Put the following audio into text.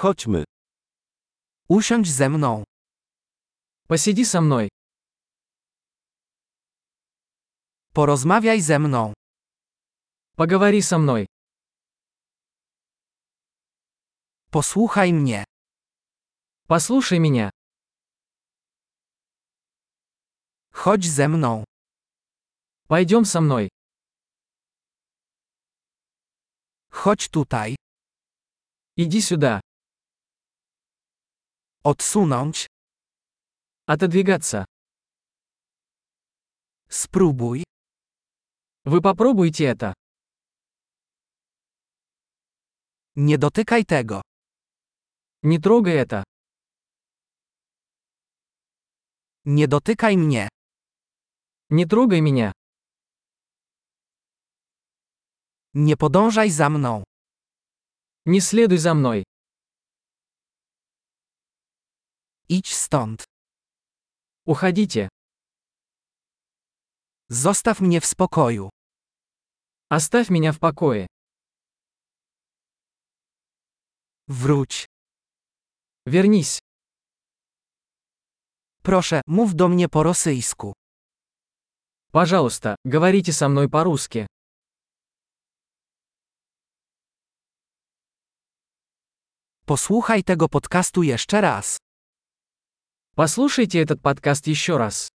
Chodźmy. Usiądź ze mną. Посиди со мной. Porozmawiaj ze mną. Поговори со мной. Posłuchaj mnie. Послушай меня. Chodź ze mną. Пойдем со мной. Chodź tutaj. Иди сюда. Odsunąć. Отодвигаться. Spróbuj. Вы попробуйте это. Nie dotykaj tego. Не трогай это. Nie dotykaj mnie. Не трогай меня. Nie podążaj za mną. Не следуй за мной. Idź stąd. Уходите. Zostaw mnie w spokoju. Оставь меня в покое. Wróć. Вернись. Proszę, mów do mnie po rosyjsku. Пожалуйста, говорите со мной по-русски. Posłuchaj tego podcastu jeszcze raz. Послушайте этот подкаст еще раз.